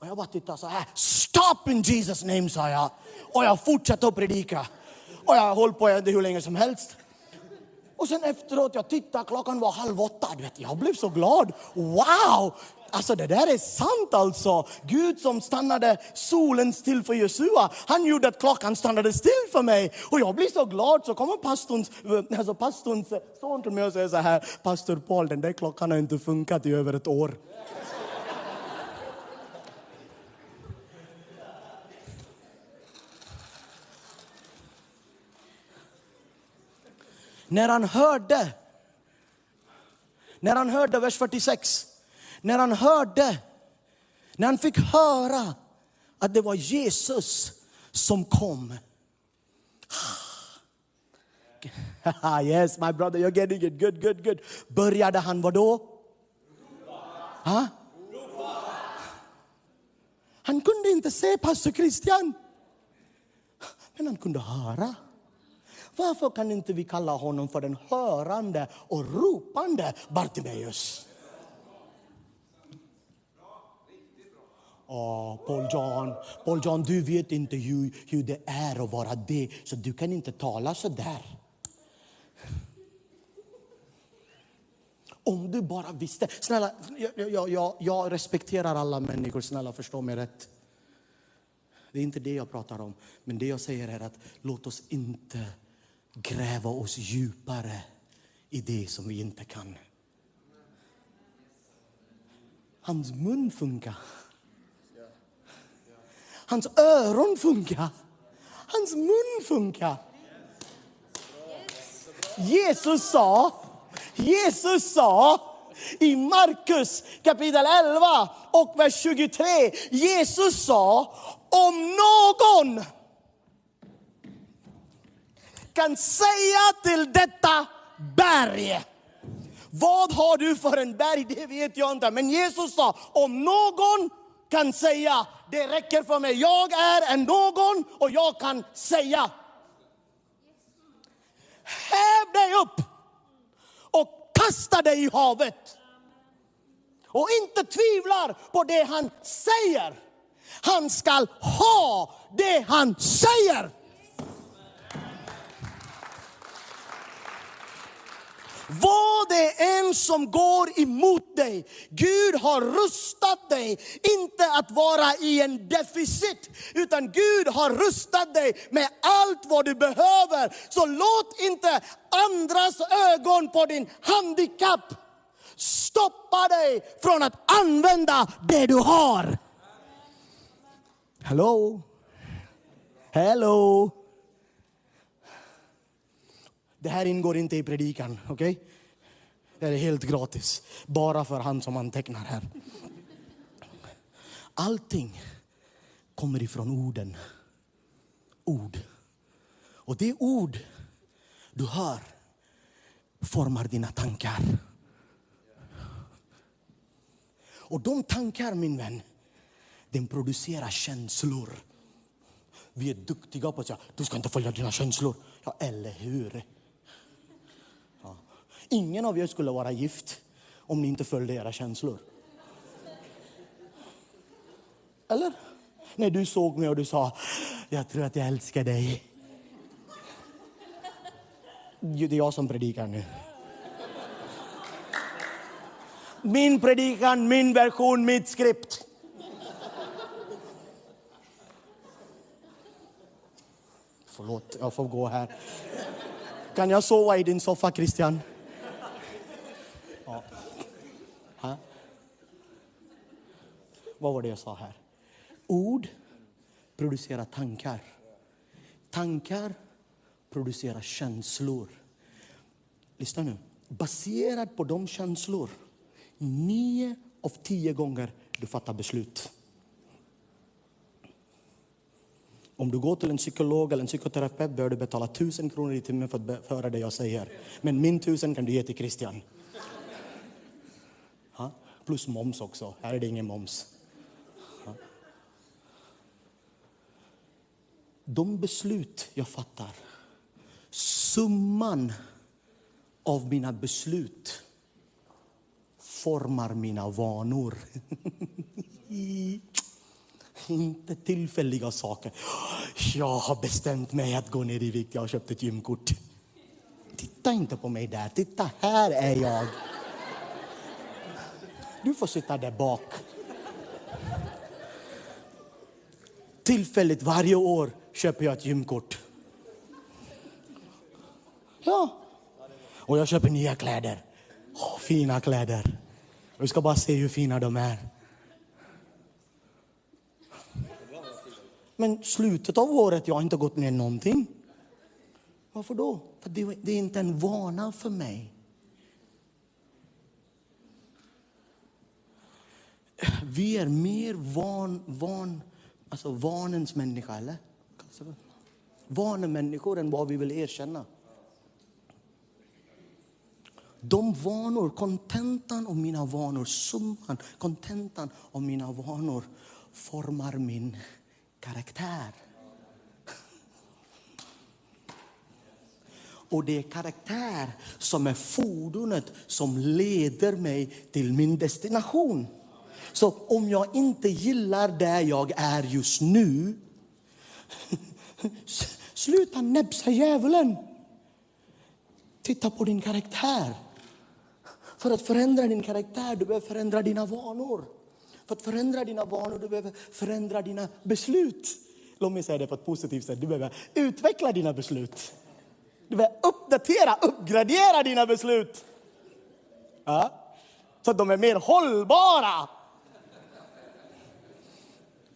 Och jag bara tittar så här, stop in Jesus name sa jag. Och jag fortsatte att predika. Och jag har hållit på hur länge som helst. Och sen efteråt, jag tittade, klockan var halv åtta. Du vet, jag blev så glad. Wow! Alltså det där är sant alltså. Gud som stannade solen still för Jesua, han gjorde att klockan stannade still för mig. Och jag blir så glad. Så kommer pastorns, eh, alltså pastorns son till mig och säger så här, pastor Paul, den där klockan har inte funkat i över ett år. När han hörde, när han hörde, vers 46, när han hörde, när han fick höra att det var Jesus som kom. yes, my brother, you're getting it. Good, good, good. Började han vadå? Ha? Han kunde inte se pastor Christian. Men han kunde höra. Varför kan inte vi kalla honom för den hörande och ropande Bartimeus? Oh, Paul John, Paul John, du vet inte hur, hur det är att vara det, så du kan inte tala så där. Om du bara visste. Snälla, jag, jag, jag, jag respekterar alla människor, snälla förstå mig rätt. Det är inte det jag pratar om. Men det jag säger är att låt oss inte gräva oss djupare i det som vi inte kan. Hans mun funkar. Hans öron funkar. Hans mun funkar. Jesus sa, Jesus sa i Markus kapitel 11 och vers 23. Jesus sa, om någon kan säga till detta berg. Vad har du för en berg? Det vet jag inte. Men Jesus sa, om någon kan säga, det räcker för mig. Jag är en någon och jag kan säga. Häv dig upp och kasta dig i havet. Och inte tvivlar på det han säger. Han skall ha det han säger. Vad det än som går emot dig, Gud har rustat dig, inte att vara i en deficit, utan Gud har rustat dig med allt vad du behöver. Så låt inte andras ögon på din handikapp stoppa dig från att använda det du har. Hello? Hello? Det här ingår inte i predikan, okej? Okay? Det är helt gratis, bara för han som antecknar här. Allting kommer ifrån orden. Ord. Och det ord du hör formar dina tankar. Och de tankar, min vän, den producerar känslor. Vi är duktiga på att säga, du ska inte följa dina känslor. Ja, eller hur? Ingen av er skulle vara gift om ni inte följde era känslor. Eller? När du såg mig och du sa, jag tror att jag älskar dig. Det är jag som predikar nu. Min predikan, min version, mitt skript. Förlåt, jag får gå här. Kan jag sova i din soffa, Christian? Ja. Ha? Vad var det jag sa här? Ord producerar tankar. Tankar producerar känslor. Lyssna nu. Baserat på de känslor, nio av tio gånger du fattar beslut. Om du går till en psykolog eller en psykoterapeut behöver du betala tusen kronor i timmen för att höra det jag säger. Men min tusen kan du ge till Christian. Ha? Plus moms också. Här är det ingen moms. De beslut jag fattar, summan av mina beslut formar mina vanor. Inte tillfälliga saker. Jag har bestämt mig att gå ner i vikt. Jag har köpt ett gymkort. Titta inte på mig där. Titta, här är jag. Du får sitta där bak. Tillfälligt varje år köper jag ett gymkort. Ja. Och jag köper nya kläder. Oh, fina kläder. Vi ska bara se hur fina de är. Men slutet av året, jag har inte gått ner någonting. Varför då? För det, det är inte en vana för mig. Vi är mer van, van alltså vanens människa, eller? Vanemänniskor än vad vi vill erkänna. De vanor, kontentan av mina vanor, summan, kontentan av mina vanor formar min karaktär. Och det är karaktär som är fordonet som leder mig till min destination. Så om jag inte gillar där jag är just nu, sluta näpsa djävulen. Titta på din karaktär. För att förändra din karaktär, du behöver förändra dina vanor. För att förändra dina vanor, du behöver förändra dina beslut. Låt mig säga det på ett positivt sätt. Du behöver utveckla dina beslut. Du behöver uppdatera, uppgradera dina beslut. Ja? Så att de är mer hållbara.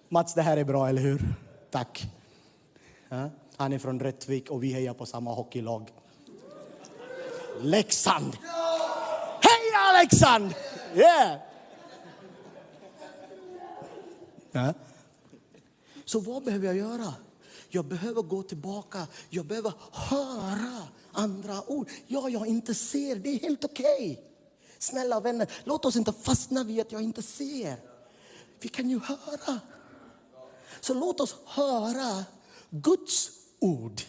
Mats, det här är bra, eller hur? Tack. Han är från Rättvik och vi hejar på samma hockeylag. Leksand! Heja Leksand! Yeah! Ja. Så vad behöver jag göra? Jag behöver gå tillbaka. Jag behöver höra andra ord. Ja, jag inte ser. Det är helt okej. Okay. Snälla vänner, låt oss inte fastna vid att jag inte ser. vi kan ju höra. Så låt oss höra Guds ord.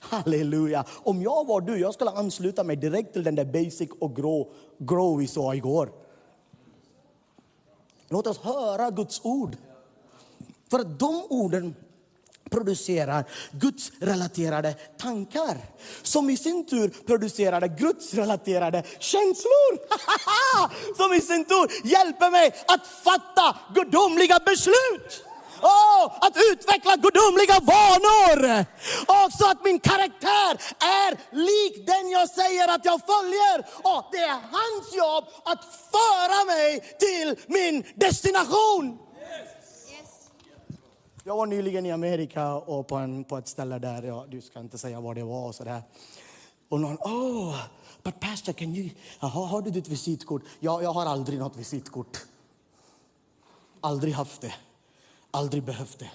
Halleluja. Om jag var du, jag skulle ansluta mig direkt till den där basic och grå, grå vi sa igår. Låt oss höra Guds ord. För att de orden producerar Guds relaterade tankar. Som i sin tur producerade Guds relaterade känslor. som i sin tur hjälper mig att fatta gudomliga beslut. Oh, att utveckla gudomliga vanor. Och så att min karaktär är lik den jag säger att jag följer. Och det är hans jobb att föra mig till min destination. Jag var nyligen i Amerika och på, en, på ett ställe där, ja, du ska inte säga vad det var och sådär. Och någon, oh, but pastor, can you, aha, har du ditt visitkort? Ja, jag har aldrig något visitkort. Aldrig haft det. Aldrig behövt det.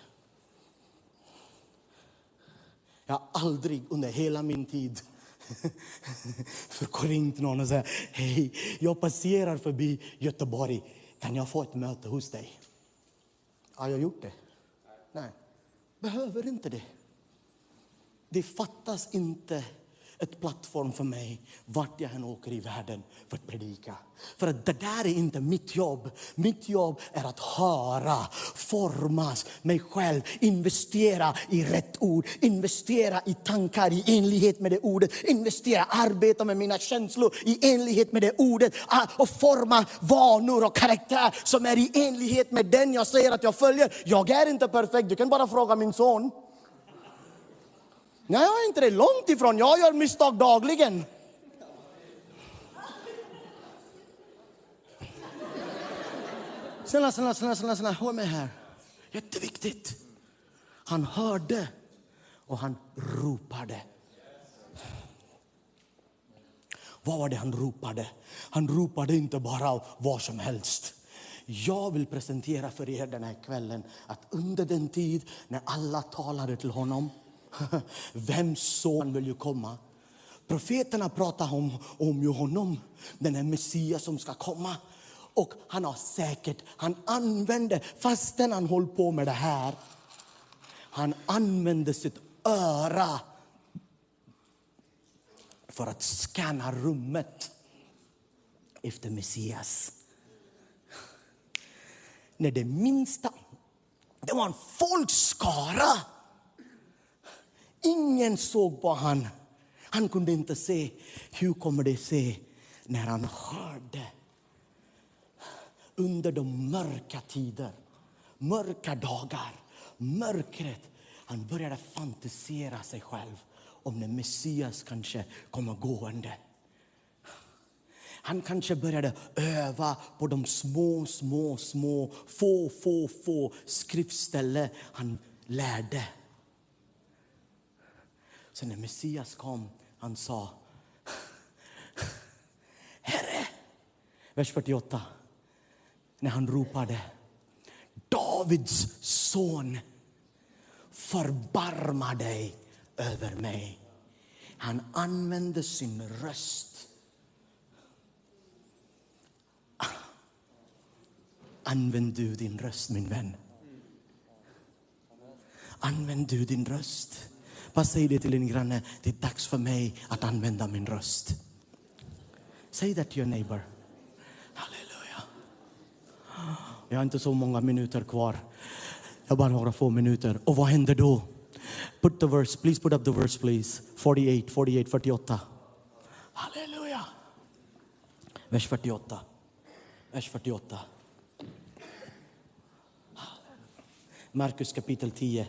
Jag har aldrig under hela min tid för Korint någon och sagt hej, jag passerar förbi Göteborg. Kan jag få ett möte hos dig? Har jag gjort det? Nej, behöver inte det. Det fattas inte ett plattform för mig vart jag än åker i världen för att predika. För att det där är inte mitt jobb. Mitt jobb är att höra, formas mig själv, investera i rätt ord, investera i tankar i enlighet med det ordet, investera, arbeta med mina känslor i enlighet med det ordet och forma vanor och karaktär som är i enlighet med den jag säger att jag följer. Jag är inte perfekt, du kan bara fråga min son. Nej, jag är inte det. Långt ifrån. Jag gör misstag dagligen. Snälla, snälla, snälla, snälla, snälla, håll med här. Jätteviktigt. Han hörde och han ropade. Vad var det han ropade? Han ropade inte bara vad som helst. Jag vill presentera för er den här kvällen att under den tid när alla talade till honom Vems son vill ju komma? Profeterna pratar om, om ju honom, den här Messias som ska komma. Och han har säkert, han använde, fastän han håller på med det här, han använde sitt öra för att scanna rummet efter Messias. När det minsta, det var en folkskara Ingen såg på han. Han kunde inte se. Hur kommer det se när han hörde? Under de mörka tider, mörka dagar, mörkret. Han började fantisera sig själv om när Messias kanske kommer gående. Han kanske började öva på de små, små, små, få, få, få skriftställen han lärde. Så när Messias kom, han sa Herre, vers 48, när han ropade Davids son, förbarma dig över mig. Han använde sin röst. Använd du din röst, min vän. Använd du din röst. Bara säg det till din granne. Det är dags för mig att använda min röst. Säg det till your neighbor. Halleluja. Jag har inte så många minuter kvar. Jag har bara några få minuter. Och vad händer då? Put the verse, please put up the verse please. 48, 48, 48. Halleluja. Vers 48. Vers 48. Markus kapitel 10,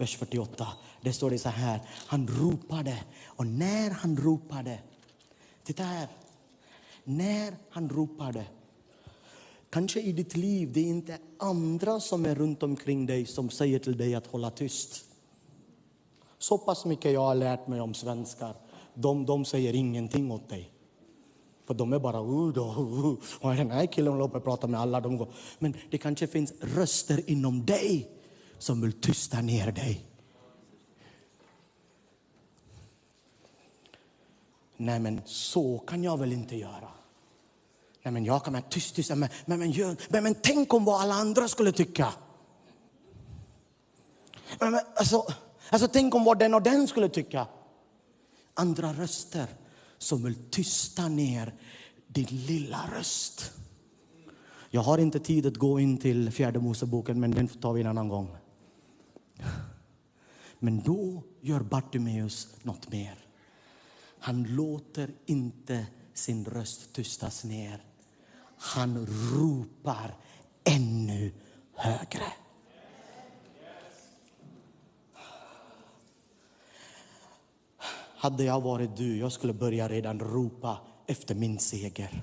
vers 48. Det står det så här, han ropade och när han ropade, titta här, när han ropade, kanske i ditt liv, det är inte andra som är runt omkring dig som säger till dig att hålla tyst. Så pass mycket jag har lärt mig om svenskar, de, de säger ingenting åt dig. För de är bara, uh, då, uh, och den här killen håller på att prata med alla. De går. Men det kanske finns röster inom dig som vill tysta ner dig. Nej, men så kan jag väl inte göra. Nej men jag kan vara tyst, tyst. Men, men, men, men, men tänk om vad alla andra skulle tycka. Men, men, alltså, alltså tänk om vad den och den skulle tycka. Andra röster som vill tysta ner din lilla röst. Jag har inte tid att gå in till fjärde Moseboken, men den tar vi en annan gång. Men då gör Bartimeus något mer. Han låter inte sin röst tystas ner. Han ropar ännu högre. Hade jag varit du, jag skulle börja redan ropa efter min seger.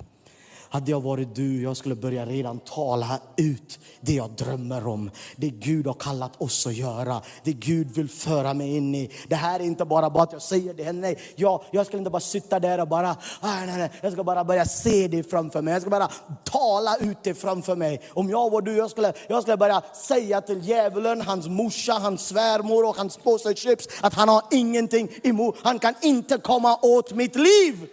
Hade jag varit du, jag skulle börja redan tala ut det jag drömmer om. Det Gud har kallat oss att göra. Det Gud vill föra mig in i. Det här är inte bara, bara att jag säger det. Nej, jag, jag skulle inte bara sitta där och bara, ah, nej, nej, nej. jag ska bara börja se det framför mig. Jag ska bara tala ut det framför mig. Om jag var du, jag skulle, jag skulle börja säga till djävulen, hans morsa, hans svärmor och hans påse chips att han har ingenting emot, han kan inte komma åt mitt liv.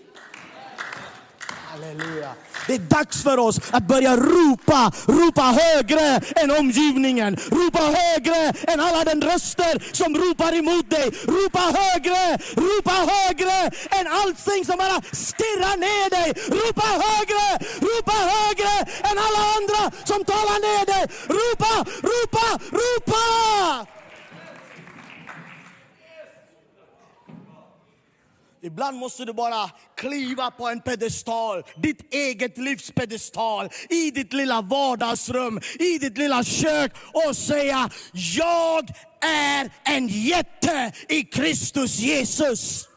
Halleluja. Det är dags för oss att börja ropa, ropa högre än omgivningen. Ropa högre än alla den röster som ropar emot dig. Ropa högre, ropa högre än allting som bara stirrar ner dig. Ropa högre, ropa högre än alla andra som talar ner dig. Ropa, ropa, ropa! Ibland måste du bara kliva på en pedestal, ditt eget livs pedestal, i ditt lilla vardagsrum, i ditt lilla kök och säga Jag är en jätte i Kristus Jesus.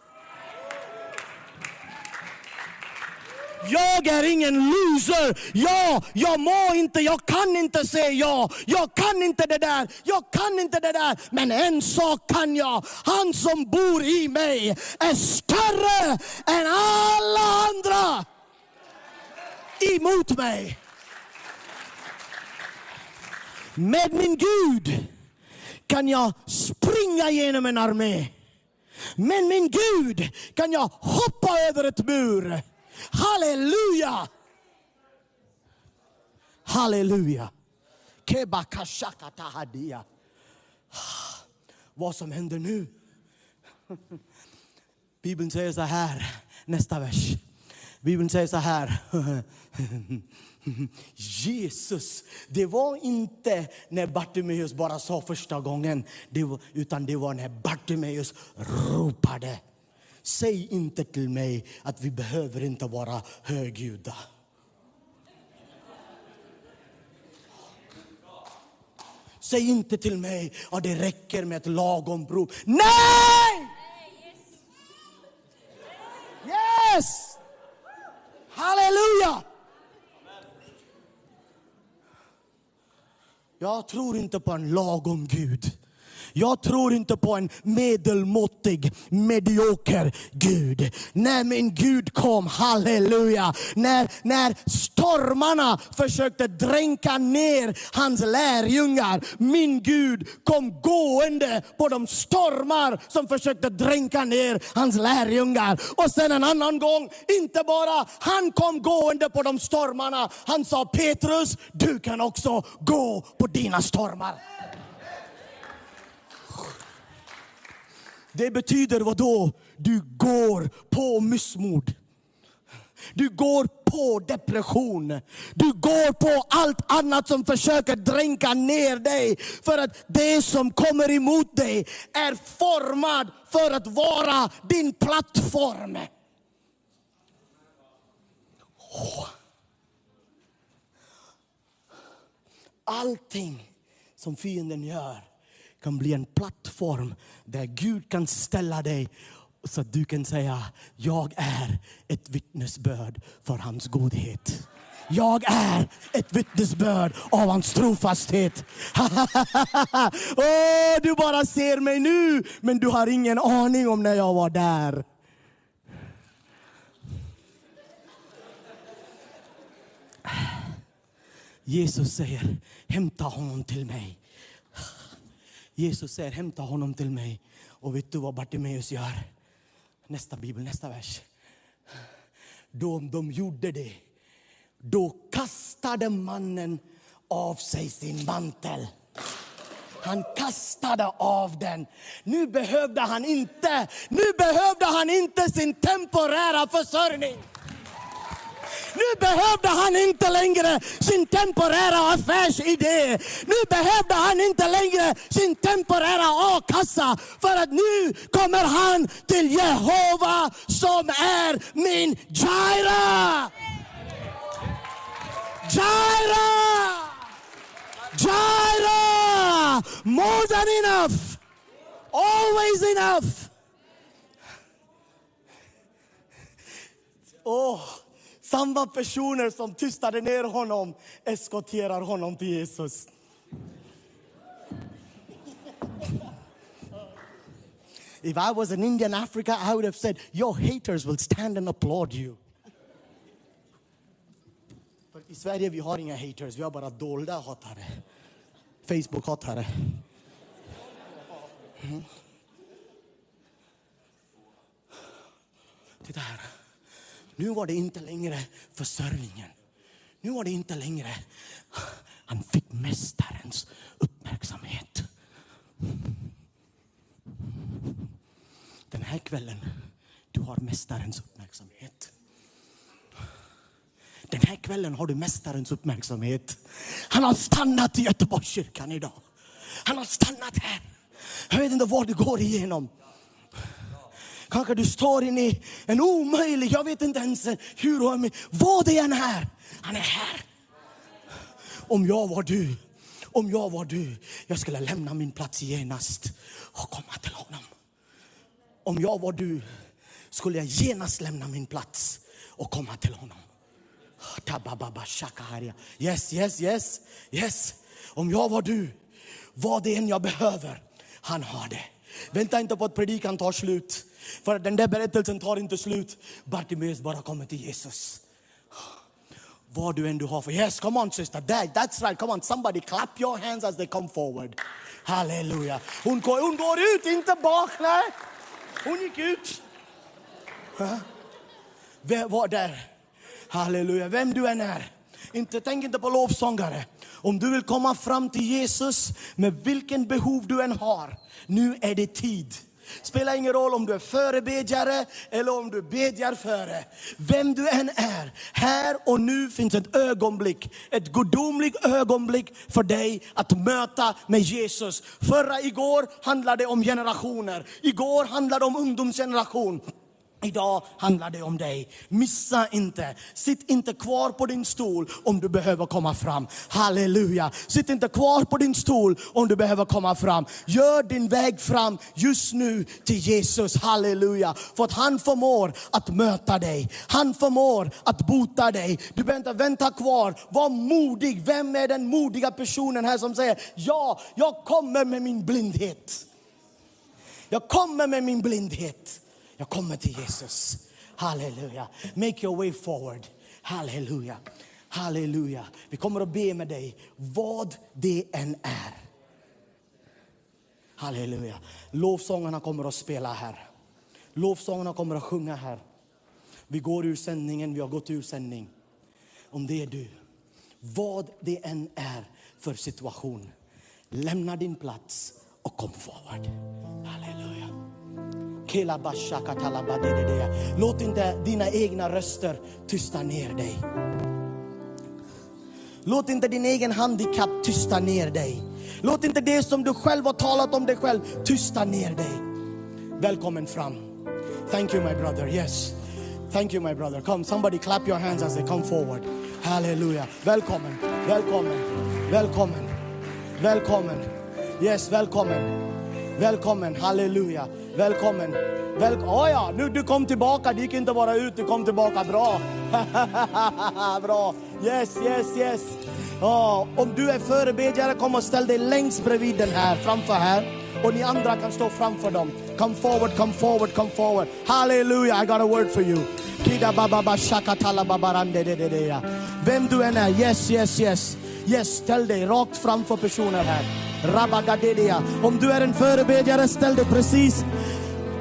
Jag är ingen loser. Ja, jag må inte, jag kan inte säga ja. Jag kan inte det där, jag kan inte det där. Men en sak kan jag. Han som bor i mig är större än alla andra emot mig. Med min Gud kan jag springa genom en armé. Men min Gud kan jag hoppa över ett mur. Halleluja! Halleluja! Kebakashakatahadia. Vad som händer nu? Bibeln säger så här, nästa vers. Bibeln säger så här. Jesus, det var inte när Bartimeus bara sa första gången, det var, utan det var när Bartimeus ropade. Säg inte till mig att vi behöver inte vara högljudda. Säg inte till mig att det räcker med ett lagom rop. Nej! Yes! Halleluja! Jag tror inte på en lagom Gud. Jag tror inte på en medelmåttig, medioker Gud. När min Gud kom, halleluja, när, när stormarna försökte dränka ner hans lärjungar. Min Gud kom gående på de stormar som försökte dränka ner hans lärjungar. Och sen en annan gång, inte bara han kom gående på de stormarna. Han sa Petrus, du kan också gå på dina stormar. Det betyder vad då? Du går på missmod. Du går på depression. Du går på allt annat som försöker dränka ner dig. För att det som kommer emot dig är formad för att vara din plattform. Allting som fienden gör kan bli en plattform där Gud kan ställa dig så att du kan säga, jag är ett vittnesbörd för hans godhet. Jag är ett vittnesbörd av hans trofasthet. oh, du bara ser mig nu, men du har ingen aning om när jag var där. Jesus säger, hämta honom till mig. Jesus säger, hämta honom till mig. Och vet du vad Bartimeus gör? Nästa bibel, nästa vers. Då de gjorde det Då kastade mannen av sig sin mantel. Han kastade av den. Nu behövde han inte, nu behövde han inte sin temporära försörjning. Nu behövde han inte längre sin temporära affärsidé. Nu behövde han inte längre sin temporära a-kassa. För att nu kommer han till Jehova som är min Jaira. Jaira! Jaira! More than enough! Always enough! Oh samma personer som tystade ner honom eskorterar honom till Jesus. If I was in Indian Africa, I would have said, Your haters will stand and applaud you. För I Sverige vi har inga haters, vi har bara dolda hatare. Facebook-hatare. Mm. Titta här. Nu var det inte längre försörjningen. Nu var det inte längre... Han fick mästarens uppmärksamhet. Den här kvällen, du har mästarens uppmärksamhet. Den här kvällen har du mästarens uppmärksamhet. Han har stannat i Göteborgskyrkan idag. Han har stannat här. Jag vet inte vad du går igenom. Kanske du står inne i en omöjlig, jag vet inte ens hur, vad det än är. Han är här. Om jag var du, om jag var du, jag skulle lämna min plats genast och komma till honom. Om jag var du skulle jag genast lämna min plats och komma till honom. Yes, yes, yes, yes. Om jag var du, vad det än jag behöver, han har det. Vänta inte på att predikan tar slut. För den där berättelsen tar inte slut. Bartimeus bara kommer till Jesus. Vad du än du har för... Yes, come on sister. That, that's right. Come on, somebody clap your hands as they come forward. Halleluja. Hon går, hon går ut, inte bak. Nej. Hon gick ut. Ha? Vem var där? Halleluja. Vem du än är. Inte, tänk inte på lovsångare. Om du vill komma fram till Jesus med vilken behov du än har. Nu är det tid. Spelar ingen roll om du är förebedjare eller om du bedjar före. Vem du än är, här och nu finns ett ögonblick, ett gudomligt ögonblick för dig att möta med Jesus. Förra igår handlade det om generationer. Igår handlade det om ungdomsgeneration. Idag handlar det om dig. Missa inte. Sitt inte kvar på din stol om du behöver komma fram. Halleluja. Sitt inte kvar på din stol om du behöver komma fram. Gör din väg fram just nu till Jesus. Halleluja. För att han förmår att möta dig. Han förmår att bota dig. Du behöver inte vänta kvar. Var modig. Vem är den modiga personen här som säger ja, jag kommer med min blindhet. Jag kommer med min blindhet. Jag kommer till Jesus. Halleluja. Make your way forward. Halleluja. Halleluja. Vi kommer att be med dig vad det än är. Halleluja. Lovsångarna kommer att spela här. Lovsångarna kommer att sjunga här. Vi går ur sändningen, vi har gått ur sändning. Om det är du, vad det än är för situation, lämna din plats och kom forward. Halleluja. Låt inte dina egna röster tysta ner dig. Låt inte din egen handikapp tysta ner dig. Låt inte det som du själv har talat om dig själv tysta ner dig. Välkommen fram. Thank you my brother. Yes. Thank you my brother. Come, somebody clap your hands as they come forward. Halleluja. Välkommen, välkommen, välkommen, välkommen. Yes, välkommen. Välkommen, halleluja. Välkommen. Väl oh ja, nu du kom tillbaka, det gick inte bara ut, du kom tillbaka. Bra. Bra. Yes, yes, yes. Oh, om du är förebedjare, kom och ställ dig längst bredvid den här, framför här. Och ni andra kan stå framför dem. Come forward, come forward, come forward. Hallelujah, I got a word for you. Kida bababa shakatala babarande de de de. Vem du än är, yes, yes, yes. Yes, ställ dig rakt framför personer här. Rabagadedia. Om du är en förebedjare, ställ dig precis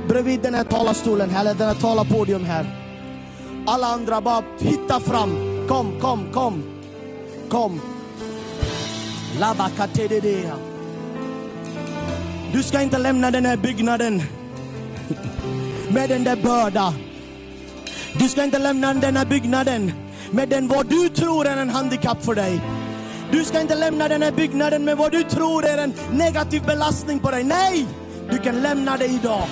bredvid den här talarstolen här, eller den här talarpodium här. Alla andra bara hitta fram. kom, kom, kom. Kom. Lavakatededea. Du ska inte lämna den här byggnaden med den där börda. Du ska inte lämna den här byggnaden med den vad du tror är en handikapp för dig. Du ska inte lämna den här byggnaden med vad du tror är en negativ belastning på dig. Nej! Du kan lämna det idag.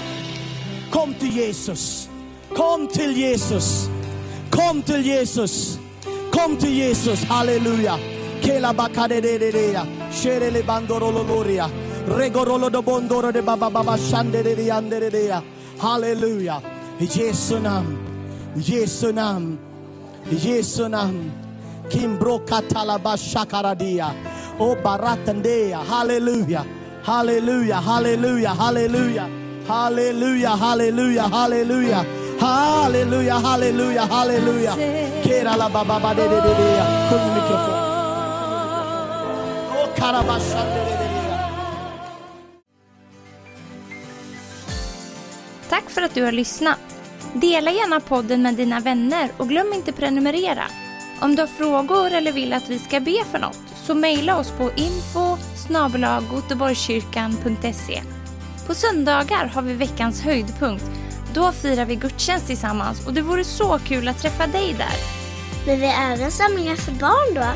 Kom till Jesus. Kom till Jesus. Kom till Jesus. Kom till Jesus. Halleluja. Kela bakadededea. Sherele bandoroloria. Regorolo do bondoro de baba baba shandere anderedea. Halleluja. I Jesu namn. I Jesu namn. I Jesu namn. Kimbro katalabashakaradia. O baratandea. Halleluja. Halleluja. Halleluja. Halleluja. Halleluja. Halleluja. Halleluja. Halleluja. Halleluja. Halleluja. Kera la baba baba de de de de. Sjung mikrofon. O oh, karabashandere. Tack för att du har lyssnat. Dela gärna podden med dina vänner och glöm inte prenumerera. Om du har frågor eller vill att vi ska be för något så mejla oss på info. På söndagar har vi veckans höjdpunkt. Då firar vi gudstjänst tillsammans och det vore så kul att träffa dig där. Men vi har även samlingar för barn då?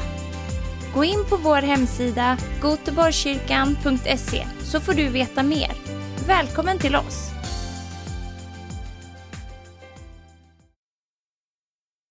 Gå in på vår hemsida goteborgskyrkan.se så får du veta mer. Välkommen till oss!